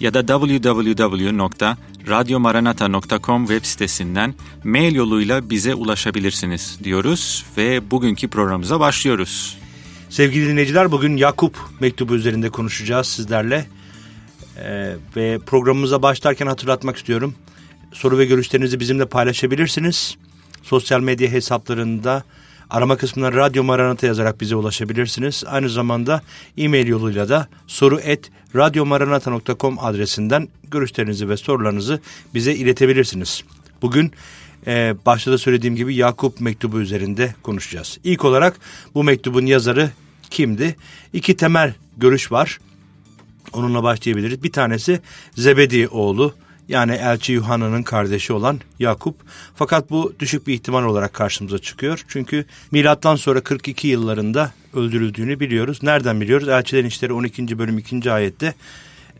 ya da www.radyomaranata.com web sitesinden mail yoluyla bize ulaşabilirsiniz diyoruz ve bugünkü programımıza başlıyoruz. Sevgili dinleyiciler bugün Yakup mektubu üzerinde konuşacağız sizlerle. Ee, ve programımıza başlarken hatırlatmak istiyorum. Soru ve görüşlerinizi bizimle paylaşabilirsiniz. Sosyal medya hesaplarında arama kısmına Radyo Maranata yazarak bize ulaşabilirsiniz. Aynı zamanda e-mail yoluyla da soru et radyomaranata.com adresinden görüşlerinizi ve sorularınızı bize iletebilirsiniz. Bugün e, başta da söylediğim gibi Yakup mektubu üzerinde konuşacağız. İlk olarak bu mektubun yazarı kimdi? İki temel görüş var. Onunla başlayabiliriz. Bir tanesi Zebedi oğlu yani Elçi Yuhanna'nın kardeşi olan Yakup. Fakat bu düşük bir ihtimal olarak karşımıza çıkıyor. Çünkü milattan sonra 42 yıllarında öldürüldüğünü biliyoruz. Nereden biliyoruz? Elçilerin İşleri 12. bölüm 2. ayette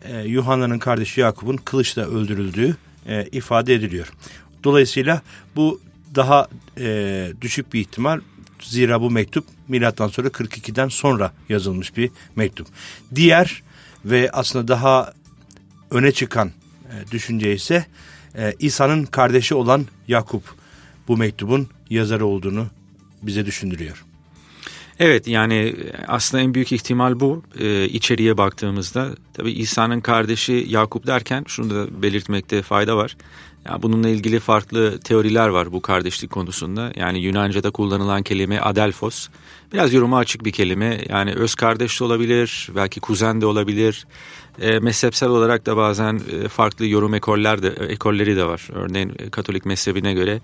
e, Yuhanna'nın kardeşi Yakup'un kılıçla öldürüldüğü e, ifade ediliyor. Dolayısıyla bu daha e, düşük bir ihtimal. Zira bu mektup milattan sonra 42'den sonra yazılmış bir mektup. Diğer ve aslında daha öne çıkan düşünce ise e, İsa'nın kardeşi olan Yakup bu mektubun yazarı olduğunu bize düşündürüyor. Evet yani aslında en büyük ihtimal bu ee, içeriye baktığımızda. Tabii İsa'nın kardeşi Yakup derken şunu da belirtmekte fayda var. Ya bununla ilgili farklı teoriler var bu kardeşlik konusunda. Yani Yunanca'da kullanılan kelime adelfos. Biraz yoruma açık bir kelime. Yani öz kardeş de olabilir, belki kuzen de olabilir. E, mezhepsel olarak da bazen e, farklı yorum ekoller de, ekolleri de var. Örneğin e, Katolik mezhebine göre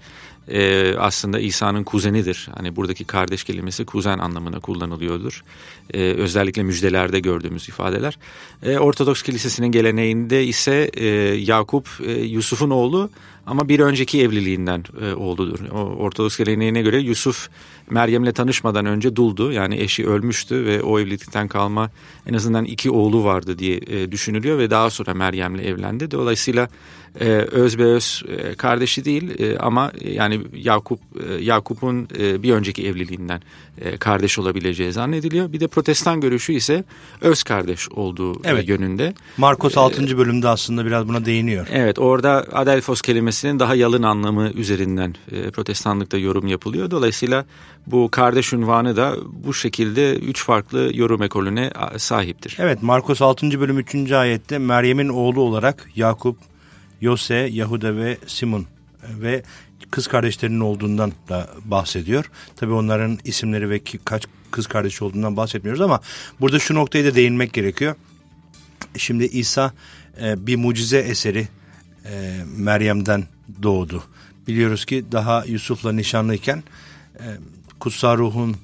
e, aslında İsa'nın kuzenidir. Hani buradaki kardeş kelimesi kuzen anlamına kullanılıyordur. E, özellikle müjdelerde gördüğümüz ifadeler. E, Ortodoks kilisesinin geleneğinde ise e, Yakup e, Yusuf'un oğlu ama bir önceki evliliğinden e, oğludur. O, Ortodoks geleneğine göre Yusuf Meryem'le tanışmadan önce duldu. Yani eşi ölmüştü ve o evlilikten kalma en azından iki oğlu vardı diye e, düşünülüyor ve daha sonra Meryem'le evlendi. Dolayısıyla e, öz be öz e, kardeşi değil e, ama yani Yakup e, Yakup'un e, bir önceki evliliğinden e, kardeş olabileceği zannediliyor. Bir de protestan görüşü ise öz kardeş olduğu e, Evet. yönünde. Markos 6. bölümde aslında biraz buna değiniyor. Evet orada Adelfos kelimesinin daha yalın anlamı üzerinden e, protestanlıkta yorum yapılıyor. Dolayısıyla bu kardeş unvanı da bu şekilde üç farklı yorum ekolüne sahiptir. Evet Markos 6. bölüm 3. ayette Meryem'in oğlu olarak Yakup, Yose, Yahuda ve Simon ve kız kardeşlerinin olduğundan da bahsediyor. Tabi onların isimleri ve kaç kız kardeş olduğundan bahsetmiyoruz ama burada şu noktaya da değinmek gerekiyor. Şimdi İsa e, bir mucize eseri e, Meryem'den doğdu. Biliyoruz ki daha Yusuf'la nişanlıyken e, kutsal ruhun e,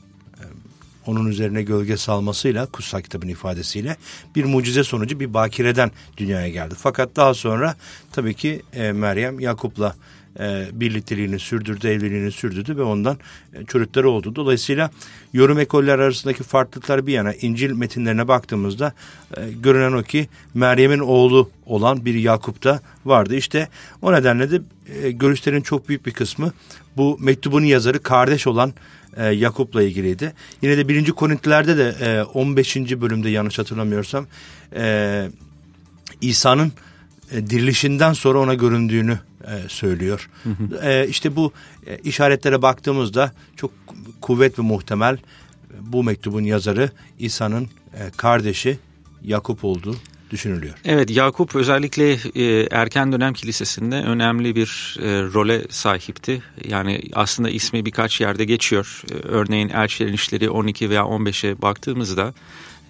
onun üzerine gölge salmasıyla kutsal kitabın ifadesiyle bir mucize sonucu bir bakireden dünyaya geldi. Fakat daha sonra tabii ki e, Meryem Yakup'la e, birlikteliğini sürdürdü, evliliğini sürdürdü ve ondan e, çocukları oldu. Dolayısıyla yorum ekoller arasındaki farklılıklar bir yana İncil metinlerine baktığımızda e, görünen o ki Meryem'in oğlu olan bir Yakup da vardı. İşte o nedenle de e, görüşlerin çok büyük bir kısmı bu mektubun yazarı kardeş olan e, Yakup'la ilgiliydi. Yine de 1. Korintlilerde de e, 15. bölümde yanlış hatırlamıyorsam e, İsa'nın e, dirilişinden sonra ona göründüğünü e, söylüyor. E, işte bu e, işaretlere baktığımızda çok kuvvet ve muhtemel e, bu mektubun yazarı İsa'nın e, kardeşi Yakup olduğu düşünülüyor. Evet Yakup özellikle e, erken dönem kilisesinde önemli bir e, role sahipti. Yani aslında ismi birkaç yerde geçiyor. E, örneğin Elçilerin İşleri 12 veya 15'e baktığımızda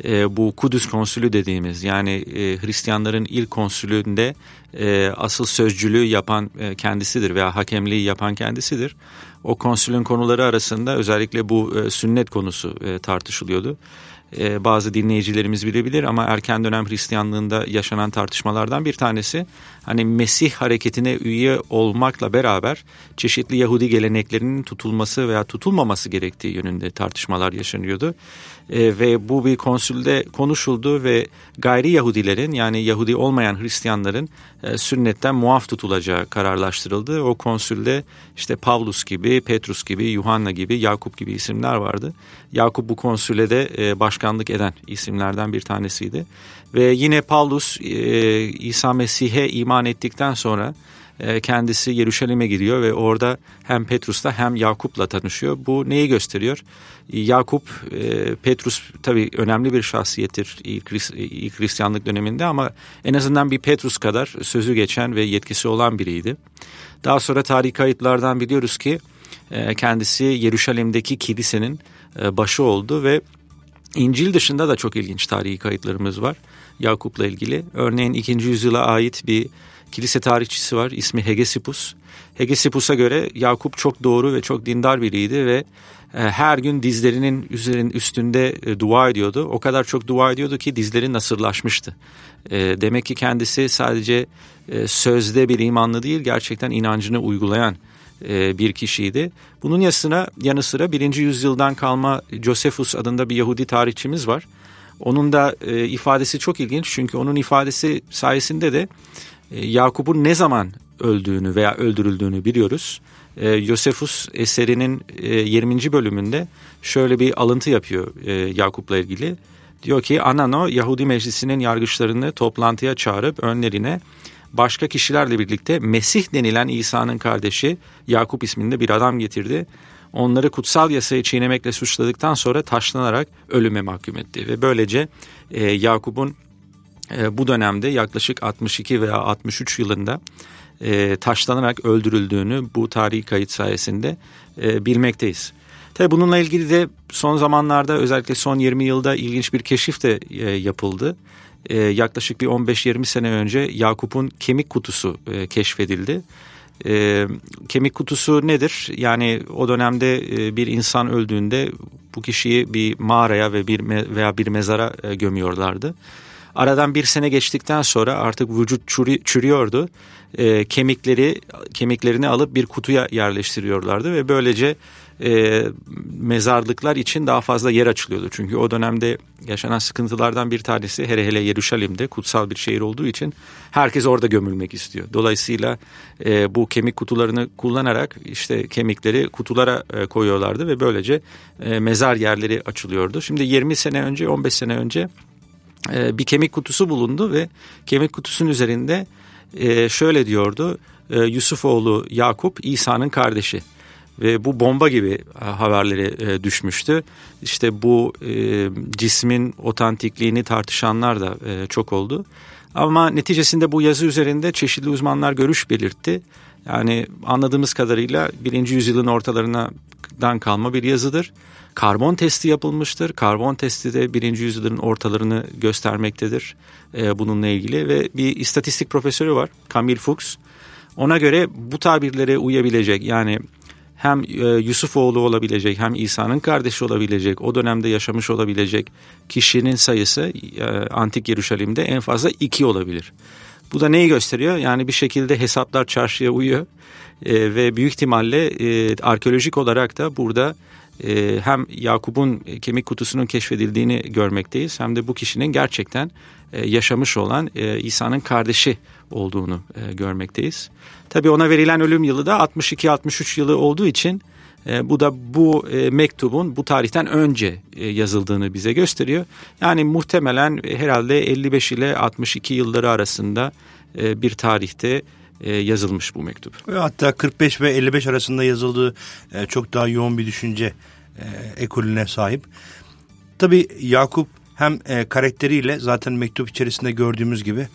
e, bu Kudüs konsülü dediğimiz yani e, Hristiyanların ilk konsülünde e, asıl sözcülüğü yapan e, kendisidir veya hakemliği yapan kendisidir. O konsülün konuları arasında özellikle bu e, sünnet konusu e, tartışılıyordu e, bazı dinleyicilerimiz bilebilir ama erken dönem Hristiyanlığında yaşanan tartışmalardan bir tanesi hani Mesih hareketine üye olmakla beraber çeşitli Yahudi geleneklerinin tutulması veya tutulmaması gerektiği yönünde tartışmalar yaşanıyordu. E, ve bu bir konsülde konuşuldu ve gayri Yahudilerin yani Yahudi olmayan Hristiyanların e, sünnetten muaf tutulacağı kararlaştırıldı. O konsülde işte Pavlus gibi, Petrus gibi, Yuhanna gibi, Yakup gibi isimler vardı. Yakup bu konsüle de e, başkanlık eden isimlerden bir tanesiydi. Ve yine Pavlus İsa Mesih'e iman ettikten sonra kendisi Yeruşalim'e gidiyor ve orada hem Petrus'la hem Yakup'la tanışıyor. Bu neyi gösteriyor? Yakup, e, Petrus tabii önemli bir şahsiyettir ilk, Hristiyanlık döneminde ama en azından bir Petrus kadar sözü geçen ve yetkisi olan biriydi. Daha sonra tarih kayıtlardan biliyoruz ki e, kendisi Yeruşalim'deki kilisenin başı oldu ve İncil dışında da çok ilginç tarihi kayıtlarımız var Yakup'la ilgili. Örneğin 2. yüzyıla ait bir kilise tarihçisi var ismi Hegesippus. Hegesippus'a göre Yakup çok doğru ve çok dindar biriydi ve e, her gün dizlerinin üzerin üstünde e, dua ediyordu. O kadar çok dua ediyordu ki dizleri nasırlaşmıştı. E, demek ki kendisi sadece sözde bir imanlı değil gerçekten inancını uygulayan bir kişiydi. Bunun yanı yanı sıra birinci yüzyıldan kalma Josephus adında bir Yahudi tarihçimiz var. Onun da ifadesi çok ilginç çünkü onun ifadesi sayesinde de Yakup'un ne zaman öldüğünü veya öldürüldüğünü biliyoruz. E, Yosefus eserinin e, 20. bölümünde şöyle bir alıntı yapıyor e, Yakup'la ilgili. Diyor ki Anano Yahudi meclisinin yargıçlarını toplantıya çağırıp önlerine başka kişilerle birlikte Mesih denilen İsa'nın kardeşi Yakup isminde bir adam getirdi. Onları kutsal yasayı çiğnemekle suçladıktan sonra taşlanarak ölüme mahkum etti. Ve böylece e, Yakup'un e, bu dönemde yaklaşık 62 veya 63 yılında e, taşlanarak öldürüldüğünü bu tarihi kayıt sayesinde e, bilmekteyiz. Tabi bununla ilgili de son zamanlarda özellikle son 20 yılda ilginç bir keşif de e, yapıldı. Yaklaşık bir 15-20 sene önce Yakup'un kemik kutusu keşfedildi. Kemik kutusu nedir? Yani o dönemde bir insan öldüğünde bu kişiyi bir mağaraya ve bir veya bir mezara gömüyorlardı. Aradan bir sene geçtikten sonra artık vücut çürüyordu. E, kemikleri kemiklerini alıp bir kutuya yerleştiriyorlardı ve böylece e, mezarlıklar için daha fazla yer açılıyordu. Çünkü o dönemde yaşanan sıkıntılardan bir tanesi hele hele Yeruşalim'de kutsal bir şehir olduğu için herkes orada gömülmek istiyor. Dolayısıyla e, bu kemik kutularını kullanarak işte kemikleri kutulara e, koyuyorlardı ve böylece e, mezar yerleri açılıyordu. Şimdi 20 sene önce 15 sene önce e, bir kemik kutusu bulundu ve kemik kutusunun üzerinde e, şöyle diyordu e, Yusufoğlu Yakup İsa'nın kardeşi ve bu bomba gibi haberleri düşmüştü. İşte bu cismin otantikliğini tartışanlar da çok oldu. Ama neticesinde bu yazı üzerinde çeşitli uzmanlar görüş belirtti. Yani anladığımız kadarıyla birinci yüzyılın ortalarından kalma bir yazıdır. Karbon testi yapılmıştır. Karbon testi de birinci yüzyılın ortalarını göstermektedir e, bununla ilgili. Ve bir istatistik profesörü var Camille Fuchs. Ona göre bu tabirlere uyabilecek yani hem e, Yusufoğlu olabilecek hem İsa'nın kardeşi olabilecek o dönemde yaşamış olabilecek kişinin sayısı e, antik Yeruşalim'de en fazla iki olabilir. Bu da neyi gösteriyor? Yani bir şekilde hesaplar çarşıya uyuyor e, ve büyük ihtimalle e, arkeolojik olarak da burada e, hem Yakup'un kemik kutusunun keşfedildiğini görmekteyiz hem de bu kişinin gerçekten e, yaşamış olan e, İsa'nın kardeşi olduğunu görmekteyiz. Tabii ona verilen ölüm yılı da 62-63 yılı olduğu için bu da bu mektubun bu tarihten önce yazıldığını bize gösteriyor. Yani muhtemelen herhalde 55 ile 62 yılları arasında bir tarihte yazılmış bu mektup. Hatta 45 ve 55 arasında yazıldığı çok daha yoğun bir düşünce e, ekolüne sahip. Tabi Yakup hem e, karakteriyle zaten mektup içerisinde gördüğümüz gibi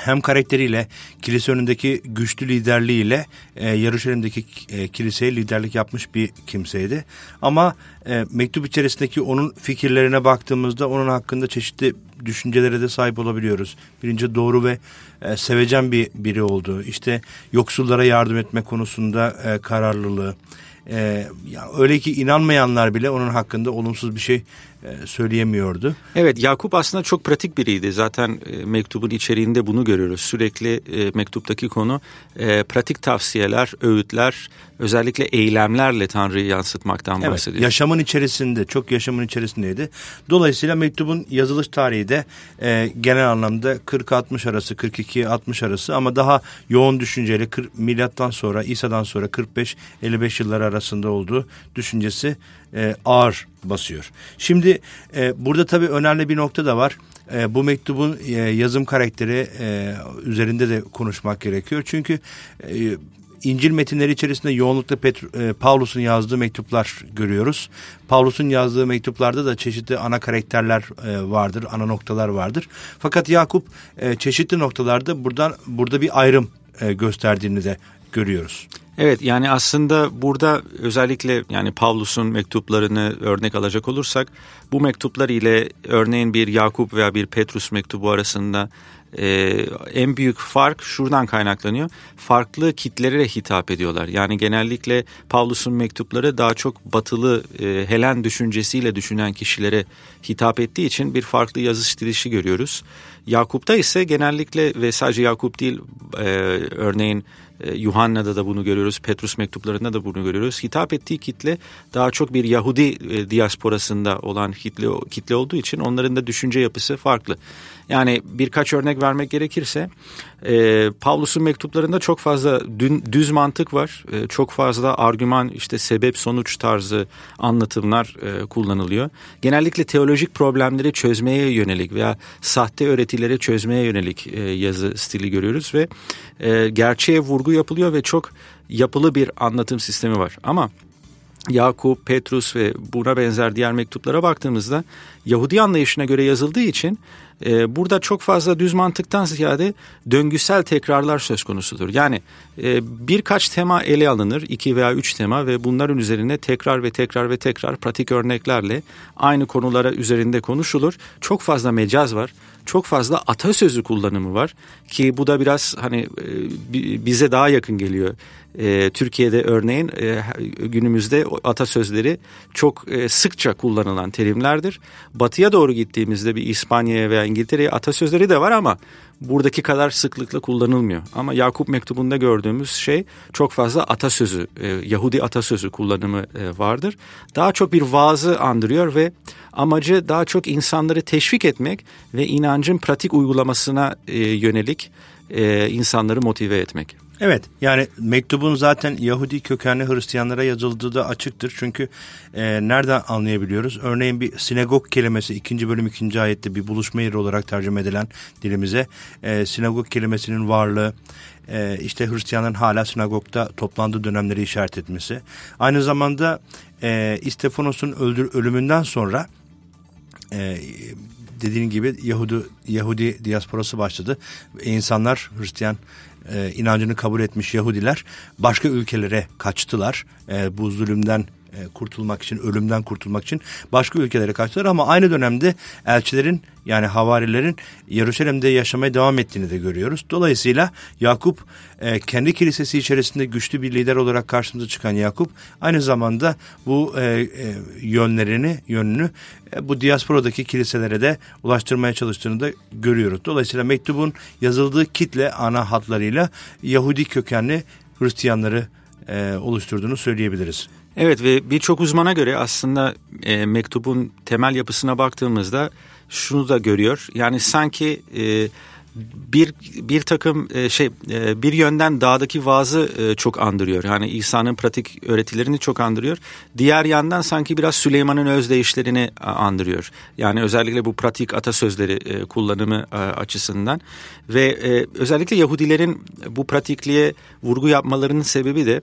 hem karakteriyle kilise önündeki güçlü liderliğiyle e, Yarışelim'deki e, kiliseye liderlik yapmış bir kimseydi. Ama e, mektup içerisindeki onun fikirlerine baktığımızda onun hakkında çeşitli düşüncelere de sahip olabiliyoruz. Birinci doğru ve e, sevecen bir biri oldu. İşte yoksullara yardım etme konusunda e, kararlılığı. E, ya öyle ki inanmayanlar bile onun hakkında olumsuz bir şey e, söyleyemiyordu. Evet Yakup aslında çok pratik biriydi. Zaten e, mektubun içeriğinde bunu görüyoruz. Sürekli e, mektuptaki konu pratik tavsiyeler, öğütler, özellikle eylemlerle Tanrı'yı yansıtmaktan evet, bahsediyor. Yaşamın içerisinde, çok yaşamın içerisindeydi. Dolayısıyla mektubun yazılış tarihi de genel anlamda 40-60 arası, 42-60 arası ama daha yoğun düşünceyle milattan sonra, İsa'dan sonra 45-55 yıllar arasında olduğu düşüncesi e, ağır basıyor. Şimdi e, burada tabii önemli bir nokta da var. E, bu mektubun e, yazım karakteri e, üzerinde de konuşmak gerekiyor. Çünkü e, İncil metinleri içerisinde yoğunlukla e, Pavlus'un yazdığı mektuplar görüyoruz. Pavlus'un yazdığı mektuplarda da çeşitli ana karakterler e, vardır, ana noktalar vardır. Fakat Yakup e, çeşitli noktalarda buradan burada bir ayrım e, gösterdiğini de görüyoruz. Evet yani aslında burada özellikle yani Pavlus'un mektuplarını örnek alacak olursak bu mektuplar ile örneğin bir Yakup veya bir Petrus mektubu arasında e, en büyük fark şuradan kaynaklanıyor. Farklı kitlere hitap ediyorlar. Yani genellikle Pavlus'un mektupları daha çok batılı e, Helen düşüncesiyle düşünen kişilere hitap ettiği için bir farklı yazış dilişi görüyoruz. Yakup'ta ise genellikle ve sadece Yakup değil e, örneğin e, Yuhanna'da da bunu görüyoruz, Petrus mektuplarında da bunu görüyoruz. Hitap ettiği kitle daha çok bir Yahudi e, diasporasında olan kitle, kitle olduğu için onların da düşünce yapısı farklı. Yani birkaç örnek vermek gerekirse e, Pavlus'un mektuplarında çok fazla dün, düz mantık var. E, çok fazla argüman işte sebep sonuç tarzı anlatımlar e, kullanılıyor. Genellikle teolojik problemleri çözmeye yönelik veya sahte öğretileri çözmeye yönelik e, yazı stili görüyoruz ve e, gerçeğe vurgu yapılıyor ve çok yapılı bir anlatım sistemi var. Ama Yakup, Petrus ve buna benzer diğer mektuplara baktığımızda Yahudi anlayışına göre yazıldığı için e, burada çok fazla düz mantıktan ziyade döngüsel tekrarlar söz konusudur. Yani e, birkaç tema ele alınır, iki veya üç tema ve bunların üzerine tekrar ve tekrar ve tekrar pratik örneklerle aynı konulara üzerinde konuşulur. Çok fazla mecaz var, çok fazla atasözü kullanımı var ki bu da biraz hani e, bize daha yakın geliyor. E, Türkiye'de örneğin e, günümüzde atasözleri çok e, sıkça kullanılan terimlerdir. Batıya doğru gittiğimizde bir İspanya'ya veya İngiltere'ye atasözleri de var ama buradaki kadar sıklıkla kullanılmıyor. Ama Yakup mektubunda gördüğümüz şey çok fazla atasözü, e, Yahudi atasözü kullanımı e, vardır. Daha çok bir vaazı andırıyor ve amacı daha çok insanları teşvik etmek ve inancın pratik uygulamasına e, yönelik e, insanları motive etmek. Evet yani mektubun zaten Yahudi kökenli Hristiyanlara yazıldığı da açıktır. Çünkü e, nereden anlayabiliyoruz? Örneğin bir sinagog kelimesi ikinci bölüm ikinci ayette bir buluşma yeri olarak tercüme edilen dilimize e, sinagog kelimesinin varlığı e, işte Hristiyanların hala sinagogda toplandığı dönemleri işaret etmesi. Aynı zamanda e, İstefanos'un ölümünden sonra e, dediğin gibi Yahudi Yahudi diasporası başladı. İnsanlar Hristiyan e, inancını kabul etmiş Yahudiler başka ülkelere kaçtılar. E, bu zulümden e, kurtulmak için, ölümden kurtulmak için başka ülkelere kaçtılar ama aynı dönemde elçilerin yani havarilerin Yeruşalim'de yaşamaya devam ettiğini de görüyoruz. Dolayısıyla Yakup e, kendi kilisesi içerisinde güçlü bir lider olarak karşımıza çıkan Yakup aynı zamanda bu e, yönlerini, yönünü bu diasporadaki kiliselere de ulaştırmaya çalıştığını da görüyoruz. Dolayısıyla mektubun yazıldığı kitle ana hatlarıyla Yahudi kökenli Hristiyanları oluşturduğunu söyleyebiliriz. Evet ve birçok uzmana göre aslında e, mektubun temel yapısına baktığımızda şunu da görüyor. Yani sanki e, bir bir takım e, şey e, bir yönden dağdaki vaazı e, çok andırıyor. Yani İsa'nın pratik öğretilerini çok andırıyor. Diğer yandan sanki biraz Süleyman'ın özdeyişlerini andırıyor. Yani özellikle bu pratik atasözleri kullanımı açısından ve özellikle Yahudilerin bu pratikliğe vurgu yapmalarının sebebi de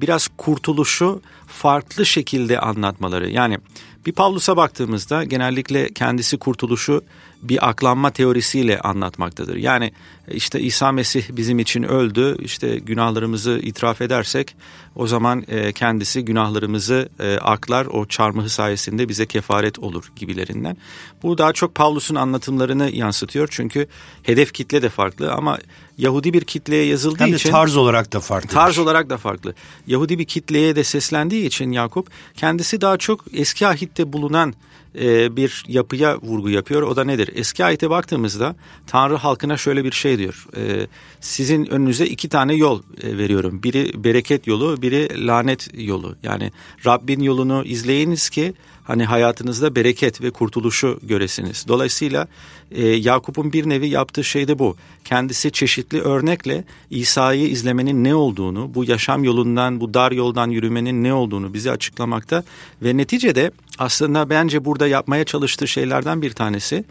biraz kurtuluşu farklı şekilde anlatmaları. Yani Bir Pavlus'a baktığımızda genellikle kendisi kurtuluşu bir aklanma teorisiyle anlatmaktadır. Yani işte İsa Mesih bizim için öldü, işte günahlarımızı itiraf edersek o zaman e, kendisi günahlarımızı e, aklar, o çarmıhı sayesinde bize kefaret olur gibilerinden. Bu daha çok Pavlus'un anlatımlarını yansıtıyor çünkü hedef kitle de farklı ama Yahudi bir kitleye yazıldığı Hem de için... tarz olarak da farklı. Tarz olarak da farklı. Yahudi bir kitleye de seslendiği için Yakup kendisi daha çok eski ahitte bulunan e, bir yapıya vurgu yapıyor. O da nedir? Eski ayete baktığımızda Tanrı halkına şöyle bir şey diyor. E, sizin önünüze iki tane yol e, veriyorum. Biri bereket yolu, biri lanet yolu. Yani Rabbin yolunu izleyiniz ki hani hayatınızda bereket ve kurtuluşu göresiniz. Dolayısıyla Yakup'un bir nevi yaptığı şey de bu. Kendisi çeşitli örnekle İsa'yı izlemenin ne olduğunu, bu yaşam yolundan, bu dar yoldan yürümenin ne olduğunu bize açıklamakta ve neticede aslında bence burada yapmaya çalıştığı şeylerden bir tanesi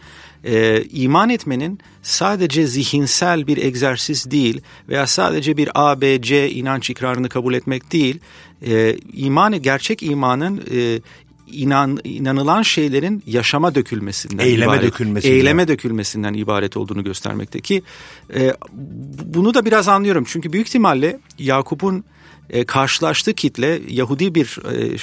e, iman etmenin sadece zihinsel bir egzersiz değil veya sadece bir A, B, C inanç ikrarını kabul etmek değil, e, iman gerçek imanın e, inan, inanılan şeylerin yaşama dökülmesinden eyleme ibaret, dökülmesinden. eyleme dökülmesinden ibaret olduğunu göstermekte ki e, bunu da biraz anlıyorum çünkü büyük ihtimalle Yakup'un e, karşılaştığı kitle Yahudi bir e,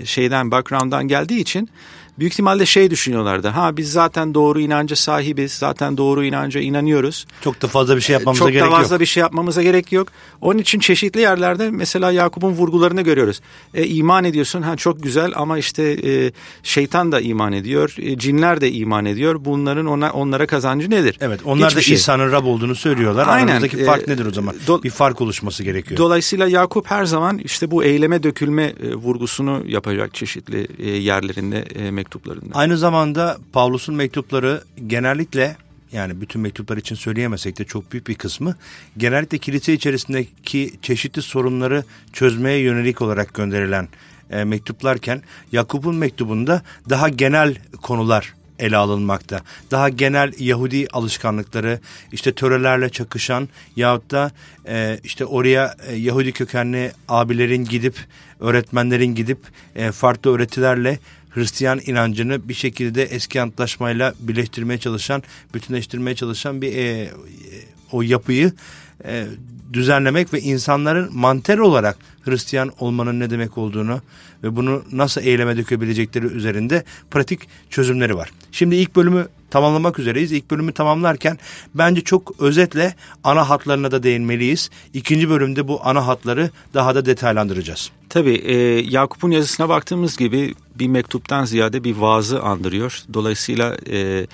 e şeyden background'dan geldiği için büyük ihtimalle şey düşünüyorlardı. Ha biz zaten doğru inanca sahibiz. Zaten doğru inanca inanıyoruz. Çok da fazla bir şey yapmamıza Çok gerek yok. Çok da fazla bir şey yapmamıza gerek yok. Onun için çeşitli yerlerde mesela Yakup'un vurgularını görüyoruz. E, iman ediyorsun ha çok güzel ama işte e, şeytan da iman ediyor. E, cinler de iman ediyor. Bunların ona, onlara kazancı nedir? Evet onlar Hiçbir da şey. İsa'nın Rab olduğunu söylüyorlar. Aynen. Aramızdaki fark E, nedir o zaman? do- bir fark oluşması gerekiyor. Dolayısıyla Yakup her zaman işte bu eyleme dökülme e, vurgusunu yapacak çeşitli e, yerlerinde e, mektuplarında. Aynı zamanda Pavlus'un mektupları genellikle yani bütün mektuplar için söyleyemesek de çok büyük bir kısmı genellikle kilise içerisindeki çeşitli sorunları çözmeye yönelik olarak gönderilen e, mektuplarken Yakup'un mektubunda daha genel konular ele alınmakta. Daha genel Yahudi alışkanlıkları işte törelerle çakışan yahut da e, işte oraya e, Yahudi kökenli abilerin gidip öğretmenlerin gidip e, farklı öğretilerle Hristiyan inancını bir şekilde eski antlaşmayla birleştirmeye çalışan, bütünleştirmeye çalışan bir e, o yapıyı e, düzenlemek ve insanların mantel olarak Hristiyan olmanın ne demek olduğunu ve bunu nasıl eyleme dökebilecekleri üzerinde pratik çözümleri var. Şimdi ilk bölümü tamamlamak üzereyiz. İlk bölümü tamamlarken bence çok özetle ana hatlarına da değinmeliyiz. İkinci bölümde bu ana hatları daha da detaylandıracağız. Tabii e, Yakup'un yazısına baktığımız gibi bir mektuptan ziyade bir vaazı andırıyor. Dolayısıyla e,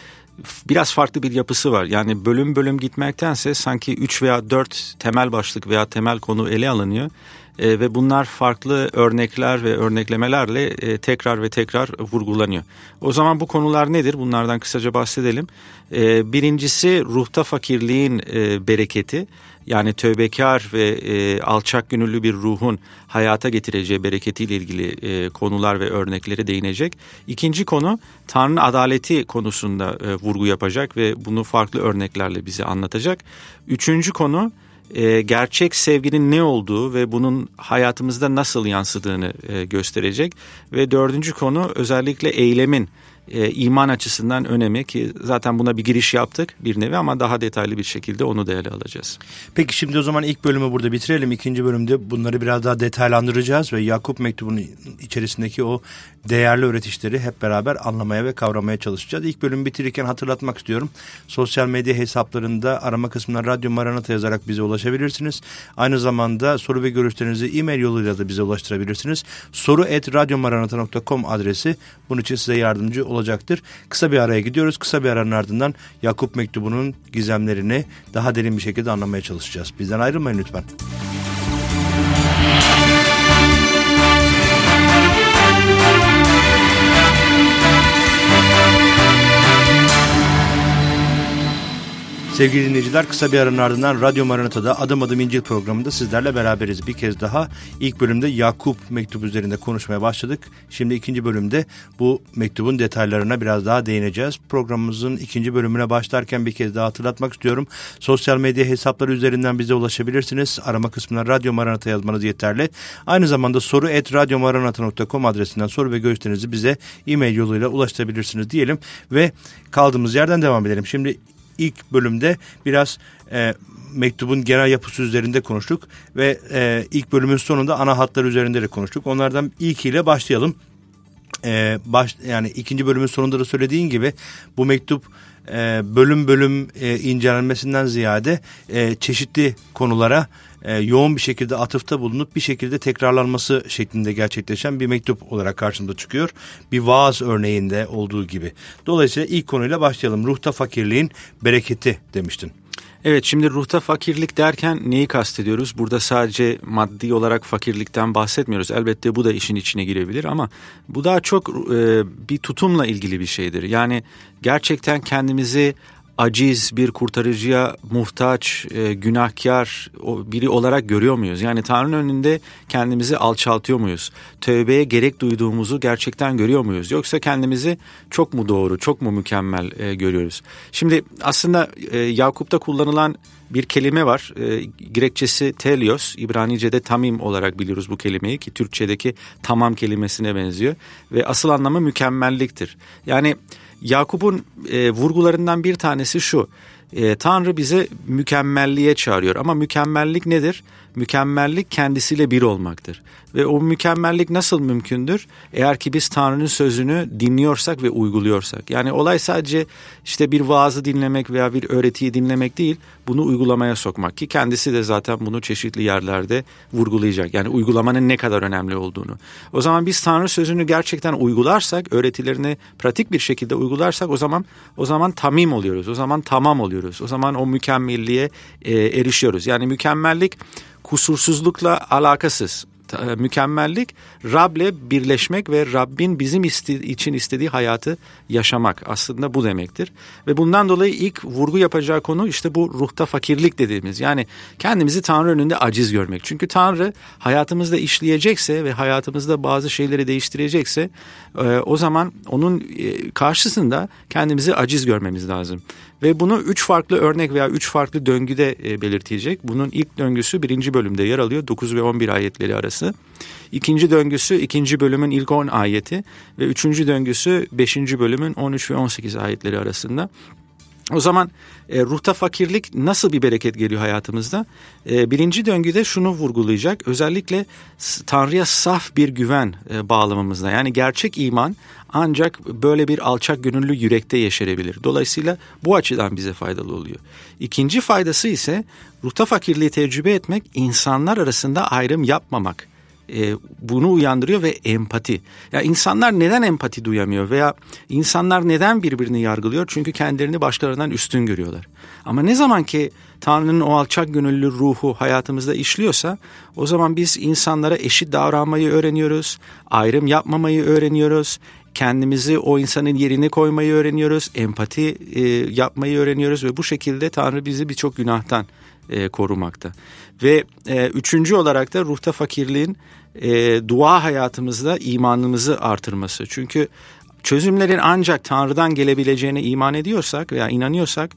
biraz farklı bir yapısı var. Yani bölüm bölüm gitmektense sanki 3 veya 4 temel başlık veya temel konu ele alınıyor. E, ve bunlar farklı örnekler ve örneklemelerle e, tekrar ve tekrar vurgulanıyor. O zaman bu konular nedir? Bunlardan kısaca bahsedelim. E, birincisi ruhta fakirliğin e, bereketi. Yani tövbekar ve e, alçak gönüllü bir ruhun hayata getireceği bereketiyle ilgili e, konular ve örnekleri değinecek. İkinci konu Tanrı adaleti konusunda e, vurgu yapacak ve bunu farklı örneklerle bize anlatacak. Üçüncü konu e, gerçek sevginin ne olduğu ve bunun hayatımızda nasıl yansıdığını e, gösterecek. Ve dördüncü konu özellikle eylemin e, iman açısından önemi ki zaten buna bir giriş yaptık bir nevi ama daha detaylı bir şekilde onu da ele alacağız. Peki şimdi o zaman ilk bölümü burada bitirelim. İkinci bölümde bunları biraz daha detaylandıracağız ve Yakup mektubunun içerisindeki o değerli öğretişleri hep beraber anlamaya ve kavramaya çalışacağız. İlk bölümü bitirirken hatırlatmak istiyorum. Sosyal medya hesaplarında arama kısmına Radyo Maranata yazarak bize ulaşabilirsiniz. Aynı zamanda soru ve görüşlerinizi e-mail yoluyla da bize ulaştırabilirsiniz. Soru et radyomaranata.com adresi bunun için size yardımcı olacaktır. Kısa bir araya gidiyoruz. Kısa bir aranın ardından Yakup mektubunun gizemlerini daha derin bir şekilde anlamaya çalışacağız. Bizden ayrılmayın lütfen. Sevgili dinleyiciler kısa bir aranın ardından Radyo Maranata'da Adım Adım İncil programında sizlerle beraberiz. Bir kez daha ilk bölümde Yakup mektubu üzerinde konuşmaya başladık. Şimdi ikinci bölümde bu mektubun detaylarına biraz daha değineceğiz. Programımızın ikinci bölümüne başlarken bir kez daha hatırlatmak istiyorum. Sosyal medya hesapları üzerinden bize ulaşabilirsiniz. Arama kısmına Radyo Maranata yazmanız yeterli. Aynı zamanda soru et radyomaranata.com adresinden soru ve görüşlerinizi bize e-mail yoluyla ulaştırabilirsiniz diyelim ve kaldığımız yerden devam edelim. Şimdi ilk bölümde biraz e, mektubun genel yapısı üzerinde konuştuk ve e, ilk bölümün sonunda ana hatlar üzerinde de konuştuk. Onlardan ilkiyle başlayalım. E, baş, yani ikinci bölümün sonunda da söylediğin gibi bu mektup e, bölüm bölüm e, incelenmesinden ziyade e, çeşitli konulara e, yoğun bir şekilde atıfta bulunup bir şekilde tekrarlanması şeklinde gerçekleşen bir mektup olarak karşımıza çıkıyor. Bir vaaz örneğinde olduğu gibi. Dolayısıyla ilk konuyla başlayalım. Ruhta fakirliğin bereketi demiştin. Evet şimdi ruhta fakirlik derken neyi kastediyoruz? Burada sadece maddi olarak fakirlikten bahsetmiyoruz. Elbette bu da işin içine girebilir ama bu daha çok e, bir tutumla ilgili bir şeydir. Yani gerçekten kendimizi aciz bir kurtarıcıya muhtaç, e, günahkar biri olarak görüyor muyuz? Yani Tanrı'nın önünde kendimizi alçaltıyor muyuz? Tövbeye gerek duyduğumuzu gerçekten görüyor muyuz? Yoksa kendimizi çok mu doğru, çok mu mükemmel e, görüyoruz? Şimdi aslında e, Yakup'ta kullanılan bir kelime var. E, Grekçesi telios, İbranice'de tamim olarak biliyoruz bu kelimeyi ki Türkçedeki tamam kelimesine benziyor. Ve asıl anlamı mükemmelliktir. Yani Yakup'un e, vurgularından bir tanesi şu. E, Tanrı bize mükemmelliğe çağırıyor ama mükemmellik nedir? Mükemmellik kendisiyle bir olmaktır. Ve o mükemmellik nasıl mümkündür? Eğer ki biz Tanrı'nın sözünü dinliyorsak ve uyguluyorsak. Yani olay sadece işte bir vaazı dinlemek veya bir öğretiyi dinlemek değil, bunu uygulamaya sokmak ki kendisi de zaten bunu çeşitli yerlerde vurgulayacak. Yani uygulamanın ne kadar önemli olduğunu. O zaman biz Tanrı sözünü gerçekten uygularsak, öğretilerini pratik bir şekilde uygularsak o zaman o zaman tamim oluyoruz. O zaman tamam oluyoruz. O zaman o mükemmelliğe e, erişiyoruz. Yani mükemmellik kusursuzlukla alakasız. E, mükemmellik Rab'le birleşmek ve Rabbin bizim iste, için istediği hayatı yaşamak aslında bu demektir. Ve bundan dolayı ilk vurgu yapacağı konu işte bu ruhta fakirlik dediğimiz yani kendimizi Tanrı önünde aciz görmek. Çünkü Tanrı hayatımızda işleyecekse ve hayatımızda bazı şeyleri değiştirecekse e, o zaman onun e, karşısında kendimizi aciz görmemiz lazım. Ve bunu üç farklı örnek veya üç farklı döngüde e, belirtecek. Bunun ilk döngüsü birinci bölümde yer alıyor. 9 ve 11 ayetleri arası. İkinci döngüsü ikinci bölümün ilk 10 ayeti. Ve üçüncü döngüsü beşinci bölümün 13 ve 18 ayetleri arasında. O zaman e, ruhta fakirlik nasıl bir bereket geliyor hayatımızda? E, birinci döngüde şunu vurgulayacak. Özellikle Tanrı'ya saf bir güven e, bağlamamızda. Yani gerçek iman ancak böyle bir alçak gönüllü yürekte yeşerebilir. Dolayısıyla bu açıdan bize faydalı oluyor. İkinci faydası ise ruhta fakirliği tecrübe etmek, insanlar arasında ayrım yapmamak e, bunu uyandırıyor ve empati. Ya insanlar neden empati duyamıyor veya insanlar neden birbirini yargılıyor? Çünkü kendilerini başkalarından üstün görüyorlar. Ama ne zaman ki Tanrı'nın o alçak gönüllü ruhu hayatımızda işliyorsa o zaman biz insanlara eşit davranmayı öğreniyoruz, ayrım yapmamayı öğreniyoruz, kendimizi o insanın yerine koymayı öğreniyoruz, empati e, yapmayı öğreniyoruz ve bu şekilde Tanrı bizi birçok günahtan e, korumakta. Ve e, üçüncü olarak da ruhta fakirliğin e, dua hayatımızda imanımızı artırması. Çünkü çözümlerin ancak Tanrı'dan gelebileceğine iman ediyorsak veya inanıyorsak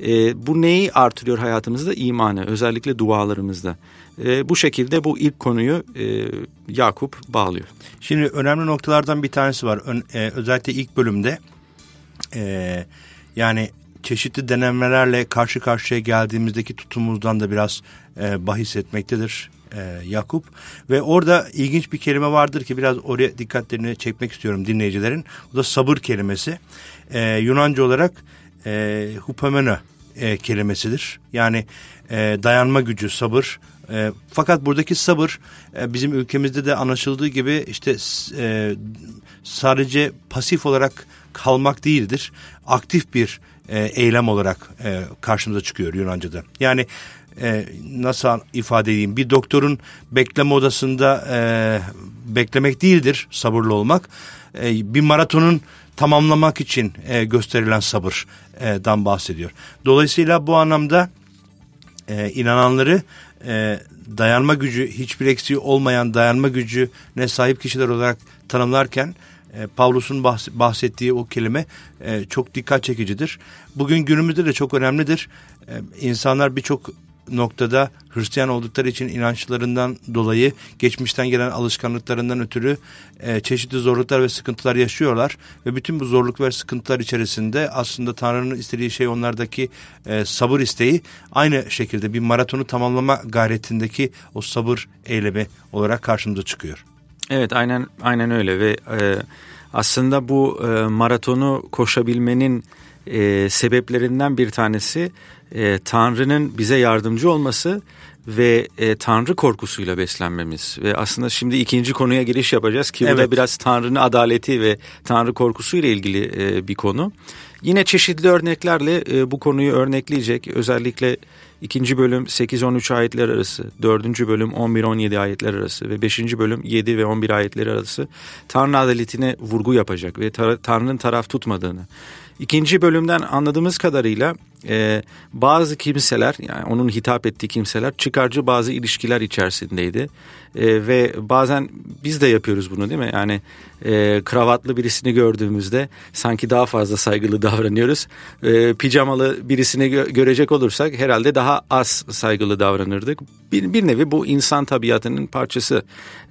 e, bu neyi artırıyor hayatımızda? İmanı özellikle dualarımızda. E, bu şekilde bu ilk konuyu e, Yakup bağlıyor. Şimdi önemli noktalardan bir tanesi var. Ön, e, özellikle ilk bölümde e, yani çeşitli denemelerle karşı karşıya geldiğimizdeki tutumumuzdan da biraz e, bahis etmektedir e, Yakup. Ve orada ilginç bir kelime vardır ki biraz oraya dikkatlerini çekmek istiyorum dinleyicilerin. O da sabır kelimesi. E, Yunanca olarak e, hupomena e, kelimesidir. Yani e, dayanma gücü, sabır. E, fakat buradaki sabır e, bizim ülkemizde de anlaşıldığı gibi işte e, sadece pasif olarak kalmak değildir. Aktif bir e, eylem olarak e, karşımıza çıkıyor Yunanca'da. Yani e, nasıl ifade edeyim bir doktorun bekleme odasında e, beklemek değildir sabırlı olmak. E, bir maratonun tamamlamak için e, gösterilen sabırdan bahsediyor. Dolayısıyla bu anlamda e, inananları e, dayanma gücü hiçbir eksiği olmayan dayanma gücüne sahip kişiler olarak tanımlarken e, Pavlus'un bahsettiği o kelime e, çok dikkat çekicidir. Bugün günümüzde de çok önemlidir. E, insanlar birçok noktada Hristiyan oldukları için inançlarından dolayı geçmişten gelen alışkanlıklarından ötürü e, çeşitli zorluklar ve sıkıntılar yaşıyorlar ve bütün bu zorluk ve sıkıntılar içerisinde aslında Tanrı'nın istediği şey onlardaki e, sabır isteği aynı şekilde bir maratonu tamamlama gayretindeki o sabır eylemi olarak karşımıza çıkıyor. Evet aynen aynen öyle ve e, aslında bu e, maratonu koşabilmenin e, sebeplerinden bir tanesi e, Tanrı'nın bize yardımcı olması ve e, Tanrı korkusuyla beslenmemiz ve aslında şimdi ikinci konuya giriş yapacağız ki evet. bu da biraz Tanrı'nın adaleti ve Tanrı korkusuyla ilgili e, bir konu. Yine çeşitli örneklerle e, bu konuyu örnekleyecek özellikle ikinci bölüm 8-13 ayetler arası, dördüncü bölüm 11-17 ayetler arası ve beşinci bölüm 7 ve 11 ayetler arası Tanrı adaletine vurgu yapacak ve Tanrı'nın taraf tutmadığını İkinci bölümden anladığımız kadarıyla e, bazı kimseler yani onun hitap ettiği kimseler çıkarcı bazı ilişkiler içerisindeydi. E, ve bazen biz de yapıyoruz bunu değil mi? Yani e, kravatlı birisini gördüğümüzde sanki daha fazla saygılı davranıyoruz. E, pijamalı birisini gö- görecek olursak herhalde daha az saygılı davranırdık. Bir, bir nevi bu insan tabiatının parçası.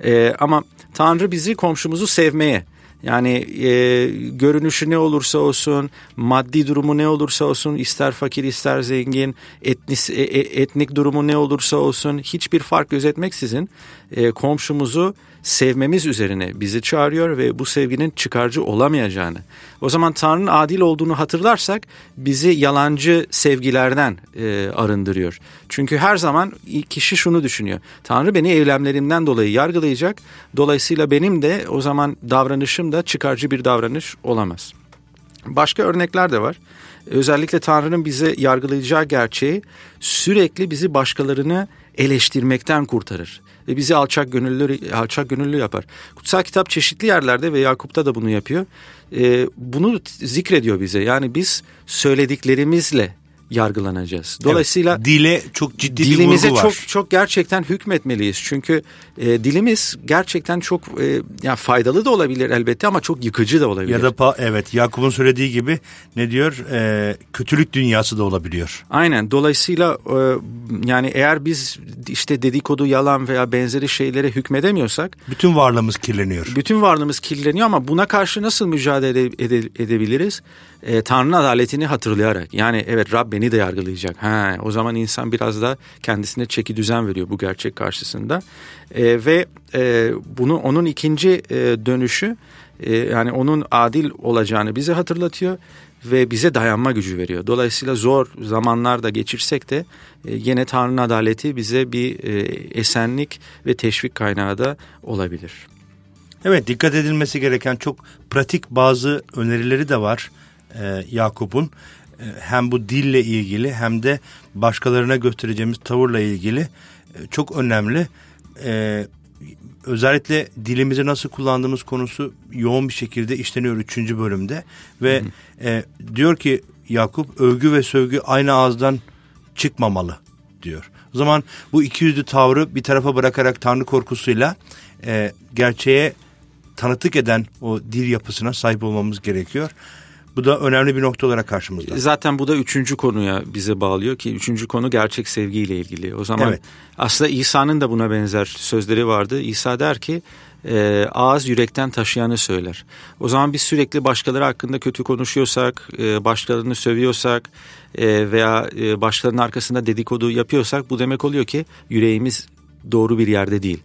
E, ama Tanrı bizi komşumuzu sevmeye yani e, görünüşü ne olursa olsun, maddi durumu ne olursa olsun, ister fakir ister zengin, etnis, e, e etnik durumu ne olursa olsun hiçbir fark gözetmeksizin e, komşumuzu sevmemiz üzerine bizi çağırıyor ve bu sevginin çıkarcı olamayacağını. O zaman Tanrı'nın adil olduğunu hatırlarsak bizi yalancı sevgilerden e, arındırıyor. Çünkü her zaman kişi şunu düşünüyor. Tanrı beni eylemlerimden dolayı yargılayacak. Dolayısıyla benim de o zaman davranışım da çıkarcı bir davranış olamaz. Başka örnekler de var. Özellikle Tanrı'nın bize yargılayacağı gerçeği sürekli bizi başkalarını eleştirmekten kurtarır ve bizi alçak gönüllü alçak gönüllü yapar. Kutsal kitap çeşitli yerlerde ve Yakup'ta da bunu yapıyor. Ee, bunu zikrediyor bize. Yani biz söylediklerimizle yargılanacağız. Dolayısıyla evet, dile çok ciddi dilimize bir vurgu var. çok çok gerçekten hükmetmeliyiz. Çünkü e, dilimiz gerçekten çok e, yani faydalı da olabilir elbette ama çok yıkıcı da olabilir. Ya da evet Yakup'un söylediği gibi ne diyor? E, kötülük dünyası da olabiliyor. Aynen. Dolayısıyla e, yani eğer biz işte dedikodu, yalan veya benzeri şeylere hükmedemiyorsak bütün varlığımız kirleniyor. Bütün varlığımız kirleniyor ama buna karşı nasıl mücadele ede, edebiliriz? E, Tanrı'nın adaletini hatırlayarak. Yani evet Rab beni de yargılayacak. Ha, o zaman insan biraz da kendisine çeki düzen veriyor bu gerçek karşısında. E, ve e, bunu onun ikinci e, dönüşü e, yani onun adil olacağını bize hatırlatıyor ve bize dayanma gücü veriyor. Dolayısıyla zor zamanlarda geçirsek de e, yine Tanrı'nın adaleti bize bir e, esenlik ve teşvik kaynağı da olabilir. Evet dikkat edilmesi gereken çok pratik bazı önerileri de var e, Yakup'un. E, hem bu dille ilgili hem de başkalarına göstereceğimiz tavırla ilgili e, çok önemli. E, özellikle dilimizi nasıl kullandığımız konusu yoğun bir şekilde işleniyor 3. bölümde. Ve e, diyor ki Yakup övgü ve sövgü aynı ağızdan çıkmamalı diyor. O zaman bu iki yüzlü tavrı bir tarafa bırakarak Tanrı korkusuyla e, gerçeğe tanıtık eden o dil yapısına sahip olmamız gerekiyor. Bu da önemli bir nokta olarak karşımızda. Zaten bu da üçüncü konuya bize bağlıyor ki üçüncü konu gerçek sevgiyle ilgili. O zaman evet. aslında İsa'nın da buna benzer sözleri vardı. İsa der ki e, ağız yürekten taşıyanı söyler. O zaman biz sürekli başkaları hakkında kötü konuşuyorsak, e, başkalarını sövüyorsak e, veya e, başkalarının arkasında dedikodu yapıyorsak bu demek oluyor ki yüreğimiz doğru bir yerde değil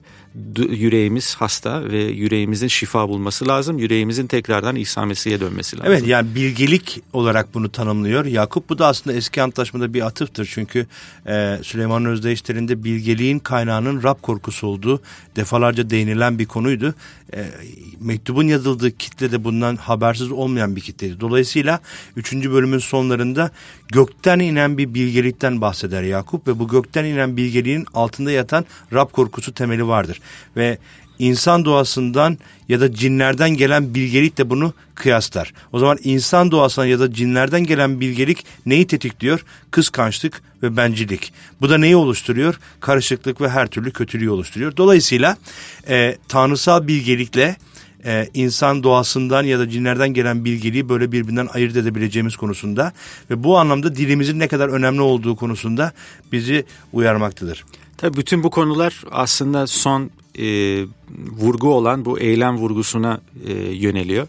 yüreğimiz hasta ve yüreğimizin şifa bulması lazım. Yüreğimizin tekrardan İsa Mesih'e dönmesi lazım. Evet yani bilgelik olarak bunu tanımlıyor. Yakup bu da aslında eski antlaşmada bir atıftır. Çünkü e, Süleyman Özdeyişlerinde bilgeliğin kaynağının Rab korkusu olduğu defalarca değinilen bir konuydu. E, mektubun yazıldığı kitle de bundan habersiz olmayan bir kitleydi. Dolayısıyla 3. bölümün sonlarında gökten inen bir bilgelikten bahseder Yakup ve bu gökten inen bilgeliğin altında yatan Rab korkusu temeli vardır. Ve insan doğasından ya da cinlerden gelen bilgelikle bunu kıyaslar. O zaman insan doğasından ya da cinlerden gelen bilgelik neyi tetikliyor? Kıskançlık ve bencillik. Bu da neyi oluşturuyor? Karışıklık ve her türlü kötülüğü oluşturuyor. Dolayısıyla e, tanrısal bilgelikle e, insan doğasından ya da cinlerden gelen bilgeliği böyle birbirinden ayırt edebileceğimiz konusunda ve bu anlamda dilimizin ne kadar önemli olduğu konusunda bizi uyarmaktadır. Tabii bütün bu konular aslında son e, vurgu olan bu eylem vurgusuna e, yöneliyor.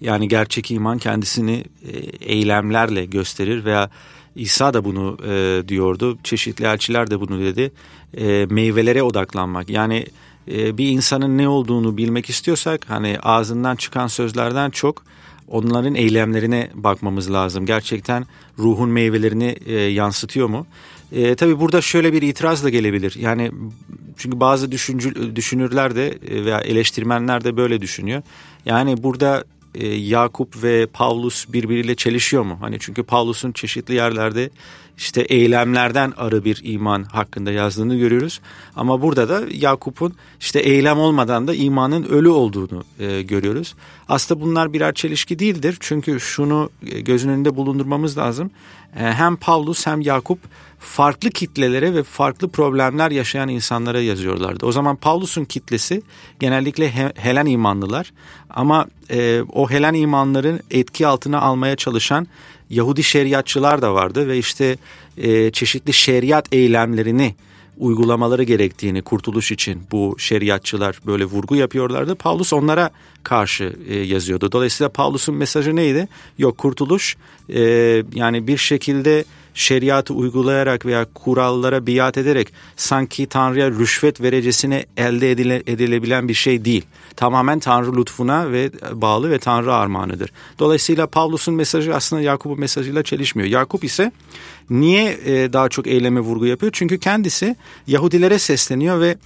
Yani gerçek iman kendisini e, eylemlerle gösterir veya İsa da bunu e, diyordu. Çeşitli elçiler de bunu dedi. E, meyvelere odaklanmak. Yani bir insanın ne olduğunu bilmek istiyorsak hani ağzından çıkan sözlerden çok onların eylemlerine bakmamız lazım. Gerçekten ruhun meyvelerini e, yansıtıyor mu? E, tabii burada şöyle bir itiraz da gelebilir. Yani çünkü bazı düşüncü, düşünürler de e, veya eleştirmenler de böyle düşünüyor. Yani burada e, Yakup ve Pavlus birbiriyle çelişiyor mu? Hani çünkü Pavlus'un çeşitli yerlerde işte eylemlerden arı bir iman hakkında yazdığını görüyoruz. Ama burada da Yakup'un işte eylem olmadan da imanın ölü olduğunu e, görüyoruz. Aslında bunlar birer çelişki değildir. Çünkü şunu e, gözün önünde bulundurmamız lazım. E, hem Pavlus hem Yakup farklı kitlelere ve farklı problemler yaşayan insanlara yazıyorlardı. O zaman Pavlus'un kitlesi genellikle Helen imanlılar ama e, o Helen imanların etki altına almaya çalışan Yahudi şeriatçılar da vardı ve işte e, çeşitli şeriat eylemlerini uygulamaları gerektiğini kurtuluş için bu şeriatçılar böyle vurgu yapıyorlardı. Paulus onlara karşı e, yazıyordu. Dolayısıyla Paulus'un mesajı neydi? Yok kurtuluş e, yani bir şekilde şeriatı uygulayarak veya kurallara biat ederek sanki Tanrı'ya rüşvet verecesine elde edile, edilebilen bir şey değil. Tamamen Tanrı lütfuna ve bağlı ve Tanrı armağanıdır. Dolayısıyla Pavlus'un mesajı aslında Yakup'un mesajıyla çelişmiyor. Yakup ise niye e, daha çok eyleme vurgu yapıyor? Çünkü kendisi Yahudilere sesleniyor ve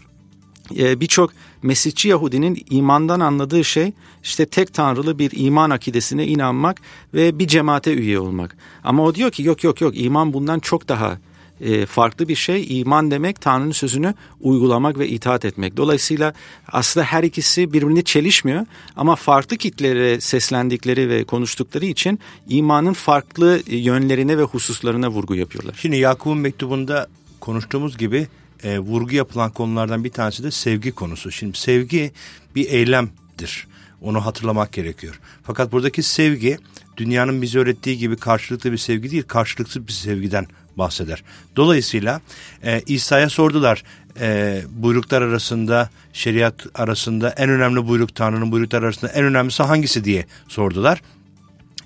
e, birçok Mesihçi Yahudinin imandan anladığı şey işte tek tanrılı bir iman akidesine inanmak ve bir cemaate üye olmak. Ama o diyor ki yok yok yok iman bundan çok daha e, farklı bir şey. İman demek Tanrı'nın sözünü uygulamak ve itaat etmek. Dolayısıyla aslında her ikisi birbirini çelişmiyor ama farklı kitlere seslendikleri ve konuştukları için imanın farklı yönlerine ve hususlarına vurgu yapıyorlar. Şimdi Yakup'un mektubunda konuştuğumuz gibi e, vurgu yapılan konulardan bir tanesi de sevgi konusu. Şimdi sevgi bir eylemdir. Onu hatırlamak gerekiyor. Fakat buradaki sevgi dünyanın bize öğrettiği gibi karşılıklı bir sevgi değil, karşılıksız bir sevgiden bahseder. Dolayısıyla e, İsa'ya sordular e, buyruklar arasında, şeriat arasında en önemli buyruk Tanrı'nın buyruklar arasında en önemlisi hangisi diye sordular.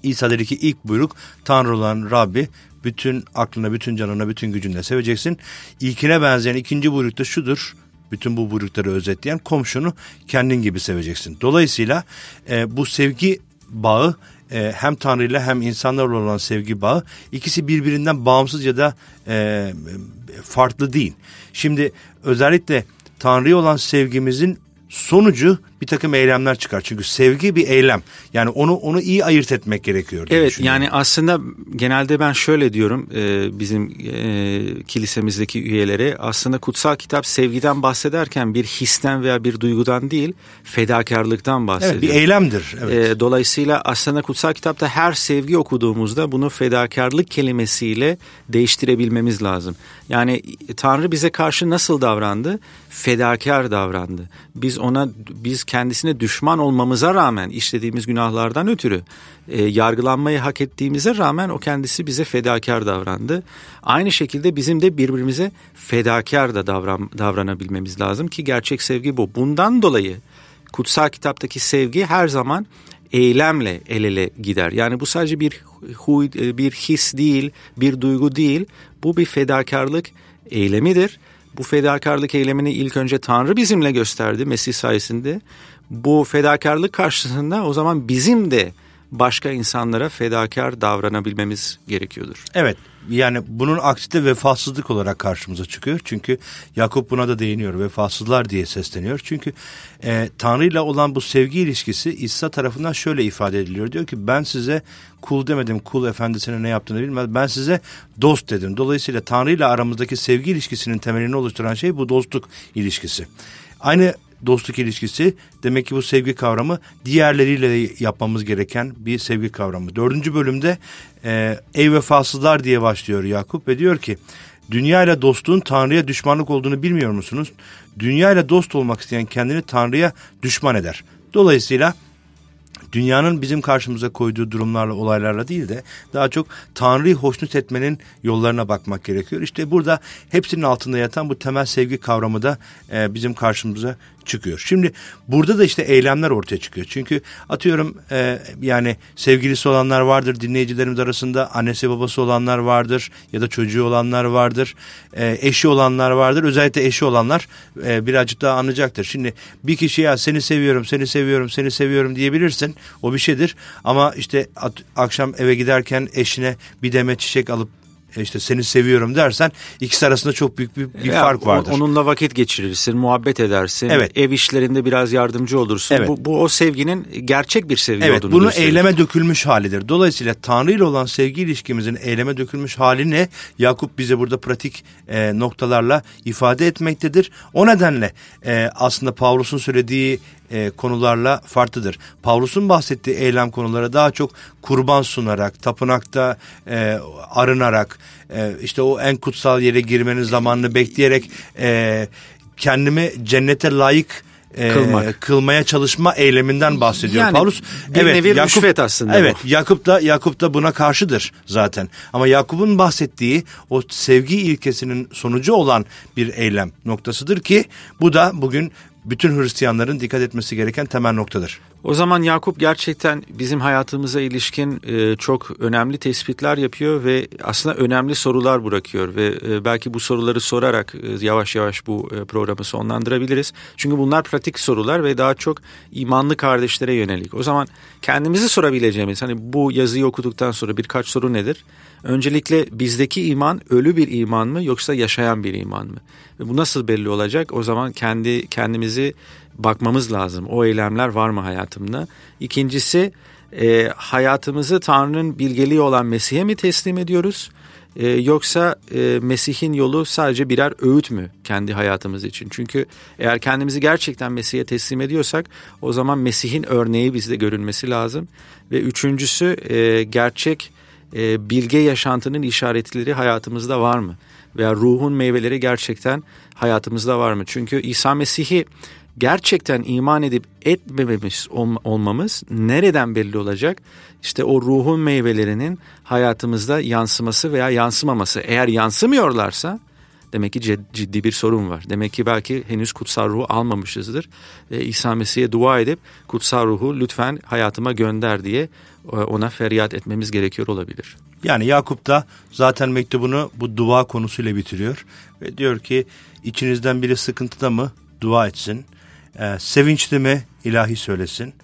İsa dedi ki ilk buyruk Tanrı olan Rabbi bütün aklına, bütün canına, bütün gücünle seveceksin. İlkine benzeyen ikinci buyruk da şudur. Bütün bu buyrukları özetleyen komşunu kendin gibi seveceksin. Dolayısıyla e, bu sevgi bağı e, hem Tanrı ile hem insanlarla olan sevgi bağı ikisi birbirinden bağımsız ya da e, farklı değil. Şimdi özellikle Tanrı'ya olan sevgimizin sonucu bir takım eylemler çıkar. Çünkü sevgi bir eylem. Yani onu onu iyi ayırt etmek gerekiyor. Evet yani aslında genelde ben şöyle diyorum e, bizim e, kilisemizdeki üyelere aslında kutsal kitap sevgiden bahsederken bir histen veya bir duygudan değil fedakarlıktan bahsediyor. Evet bir eylemdir. Evet. E, dolayısıyla aslında kutsal kitapta her sevgi okuduğumuzda bunu fedakarlık kelimesiyle değiştirebilmemiz lazım. Yani Tanrı bize karşı nasıl davrandı? Fedakar davrandı. Biz ona biz kendisine düşman olmamıza rağmen işlediğimiz günahlardan ötürü e, yargılanmayı hak ettiğimize rağmen o kendisi bize fedakar davrandı. Aynı şekilde bizim de birbirimize fedakar da davran, davranabilmemiz lazım ki gerçek sevgi bu. Bundan dolayı kutsal kitaptaki sevgi her zaman eylemle el ele gider. Yani bu sadece bir huy, bir his değil, bir duygu değil. Bu bir fedakarlık eylemidir. Bu fedakarlık eylemini ilk önce Tanrı bizimle gösterdi Mesih sayesinde. Bu fedakarlık karşısında o zaman bizim de başka insanlara fedakar davranabilmemiz gerekiyordur. Evet yani bunun aksi de vefasızlık olarak karşımıza çıkıyor. Çünkü Yakup buna da değiniyor vefasızlar diye sesleniyor. Çünkü e, Tanrı ile olan bu sevgi ilişkisi İsa tarafından şöyle ifade ediliyor. Diyor ki ben size kul demedim kul efendisine ne yaptığını bilmez. Ben size dost dedim. Dolayısıyla Tanrı ile aramızdaki sevgi ilişkisinin temelini oluşturan şey bu dostluk ilişkisi. Aynı dostluk ilişkisi. Demek ki bu sevgi kavramı diğerleriyle yapmamız gereken bir sevgi kavramı. Dördüncü bölümde e, ey vefasızlar diye başlıyor Yakup ve diyor ki dünya ile dostluğun Tanrı'ya düşmanlık olduğunu bilmiyor musunuz? Dünya ile dost olmak isteyen kendini Tanrı'ya düşman eder. Dolayısıyla dünyanın bizim karşımıza koyduğu durumlarla olaylarla değil de daha çok Tanrı'yı hoşnut etmenin yollarına bakmak gerekiyor. İşte burada hepsinin altında yatan bu temel sevgi kavramı da e, bizim karşımıza çıkıyor. Şimdi burada da işte eylemler ortaya çıkıyor. Çünkü atıyorum e, yani sevgilisi olanlar vardır dinleyicilerimiz arasında annesi babası olanlar vardır ya da çocuğu olanlar vardır e, eşi olanlar vardır özellikle eşi olanlar e, birazcık daha anlayacaktır. Şimdi bir kişi ya seni seviyorum seni seviyorum seni seviyorum diyebilirsin o bir şeydir ama işte at, akşam eve giderken eşine bir demet çiçek alıp işte seni seviyorum dersen ikisi arasında çok büyük bir, bir ya, fark vardır. Onunla vakit geçirirsin, muhabbet edersin. Evet. Ev işlerinde biraz yardımcı olursun. Evet. Bu, bu o sevginin gerçek bir sevgi evet, olduğunu bunu gösterir. eyleme dökülmüş halidir. Dolayısıyla Tanrı ile olan sevgi ilişkimizin eyleme dökülmüş halini Yakup bize burada pratik e, noktalarla ifade etmektedir. O nedenle e, aslında Pavlus'un söylediği e, konularla farklıdır. Pavlus'un bahsettiği eylem konuları daha çok kurban sunarak, tapınakta e, arınarak, e, işte o en kutsal yere girmenin zamanını bekleyerek e, kendimi cennete layık e, Kılmak. kılmaya çalışma eyleminden bahsediyor yani, Paulus. Bir evet, nevi Yakup, rüşvet aslında Evet, bu. Yakup da Yakup da buna karşıdır zaten. Ama Yakup'un bahsettiği o sevgi ilkesinin sonucu olan bir eylem noktasıdır ki bu da bugün bütün Hristiyanların dikkat etmesi gereken temel noktadır. O zaman Yakup gerçekten bizim hayatımıza ilişkin e, çok önemli tespitler yapıyor ve aslında önemli sorular bırakıyor ve e, belki bu soruları sorarak e, yavaş yavaş bu programı sonlandırabiliriz. Çünkü bunlar pratik sorular ve daha çok imanlı kardeşlere yönelik. O zaman kendimizi sorabileceğimiz hani bu yazıyı okuduktan sonra birkaç soru nedir? Öncelikle bizdeki iman ölü bir iman mı yoksa yaşayan bir iman mı? Bu nasıl belli olacak? O zaman kendi kendimizi bakmamız lazım. O eylemler var mı hayatımda? İkincisi e, hayatımızı Tanrı'nın bilgeliği olan Mesih'e mi teslim ediyoruz? E, yoksa e, Mesih'in yolu sadece birer öğüt mü kendi hayatımız için? Çünkü eğer kendimizi gerçekten Mesih'e teslim ediyorsak o zaman Mesih'in örneği bizde görünmesi lazım. Ve üçüncüsü e, gerçek e, bilge yaşantının işaretleri hayatımızda var mı? Veya ruhun meyveleri gerçekten hayatımızda var mı? Çünkü İsa Mesih'i gerçekten iman edip etmememiz olmamız nereden belli olacak? İşte o ruhun meyvelerinin hayatımızda yansıması veya yansımaması. Eğer yansımıyorlarsa demek ki ciddi bir sorun var. Demek ki belki henüz kutsal ruhu almamışızdır. E, İsa Mesih'e dua edip kutsal ruhu lütfen hayatıma gönder diye e, ona feryat etmemiz gerekiyor olabilir. Yani Yakup da zaten mektubunu bu dua konusuyla bitiriyor ve diyor ki içinizden biri sıkıntıda mı dua etsin. E, sevinçli mi ilahi söylesin.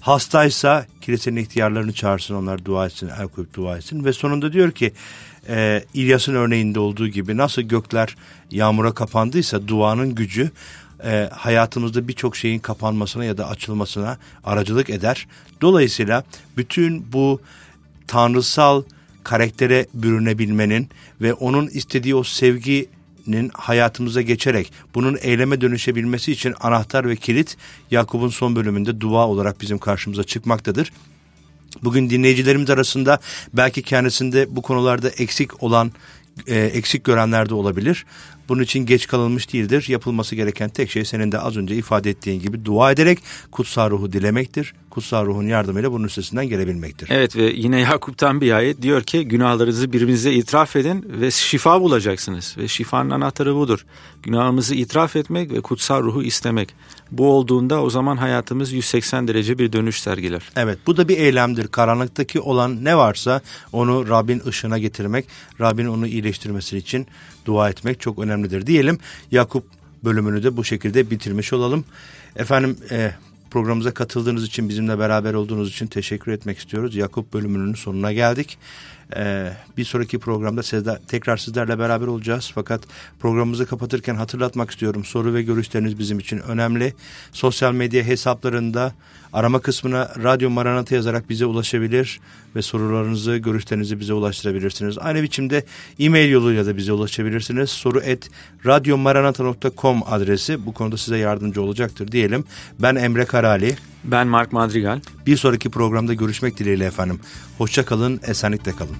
Hastaysa kilisenin ihtiyarlarını çağırsın onlar dua etsin, el koyup dua etsin. Ve sonunda diyor ki e, İlyas'ın örneğinde olduğu gibi nasıl gökler yağmura kapandıysa duanın gücü e, hayatımızda birçok şeyin kapanmasına ya da açılmasına aracılık eder. Dolayısıyla bütün bu tanrısal karaktere bürünebilmenin ve onun istediği o sevginin hayatımıza geçerek bunun eyleme dönüşebilmesi için anahtar ve kilit Yakup'un son bölümünde dua olarak bizim karşımıza çıkmaktadır. Bugün dinleyicilerimiz arasında belki kendisinde bu konularda eksik olan, e, eksik görenler de olabilir. Bunun için geç kalınmış değildir. Yapılması gereken tek şey senin de az önce ifade ettiğin gibi dua ederek kutsal ruhu dilemektir. Kutsal ruhun yardımıyla bunun üstesinden gelebilmektir. Evet ve yine Yakup'tan bir ayet diyor ki günahlarınızı birbirinize itiraf edin ve şifa bulacaksınız. Ve şifanın anahtarı budur. Günahımızı itiraf etmek ve kutsal ruhu istemek. Bu olduğunda o zaman hayatımız 180 derece bir dönüş sergiler. Evet bu da bir eylemdir. Karanlıktaki olan ne varsa onu Rabbin ışığına getirmek, Rabbin onu iyileştirmesi için dua etmek çok önemlidir diyelim. Yakup bölümünü de bu şekilde bitirmiş olalım. Efendim e, programımıza katıldığınız için bizimle beraber olduğunuz için teşekkür etmek istiyoruz. Yakup bölümünün sonuna geldik. Ee, bir sonraki programda sizler, tekrar sizlerle beraber olacağız. Fakat programımızı kapatırken hatırlatmak istiyorum. Soru ve görüşleriniz bizim için önemli. Sosyal medya hesaplarında arama kısmına Radyo Maranata yazarak bize ulaşabilir ve sorularınızı, görüşlerinizi bize ulaştırabilirsiniz. Aynı biçimde e-mail yoluyla da bize ulaşabilirsiniz. Soru et radyomaranata.com adresi bu konuda size yardımcı olacaktır diyelim. Ben Emre Karali. Ben Mark Madrigal. Bir sonraki programda görüşmek dileğiyle efendim. Hoşça kalın, esenlikle kalın.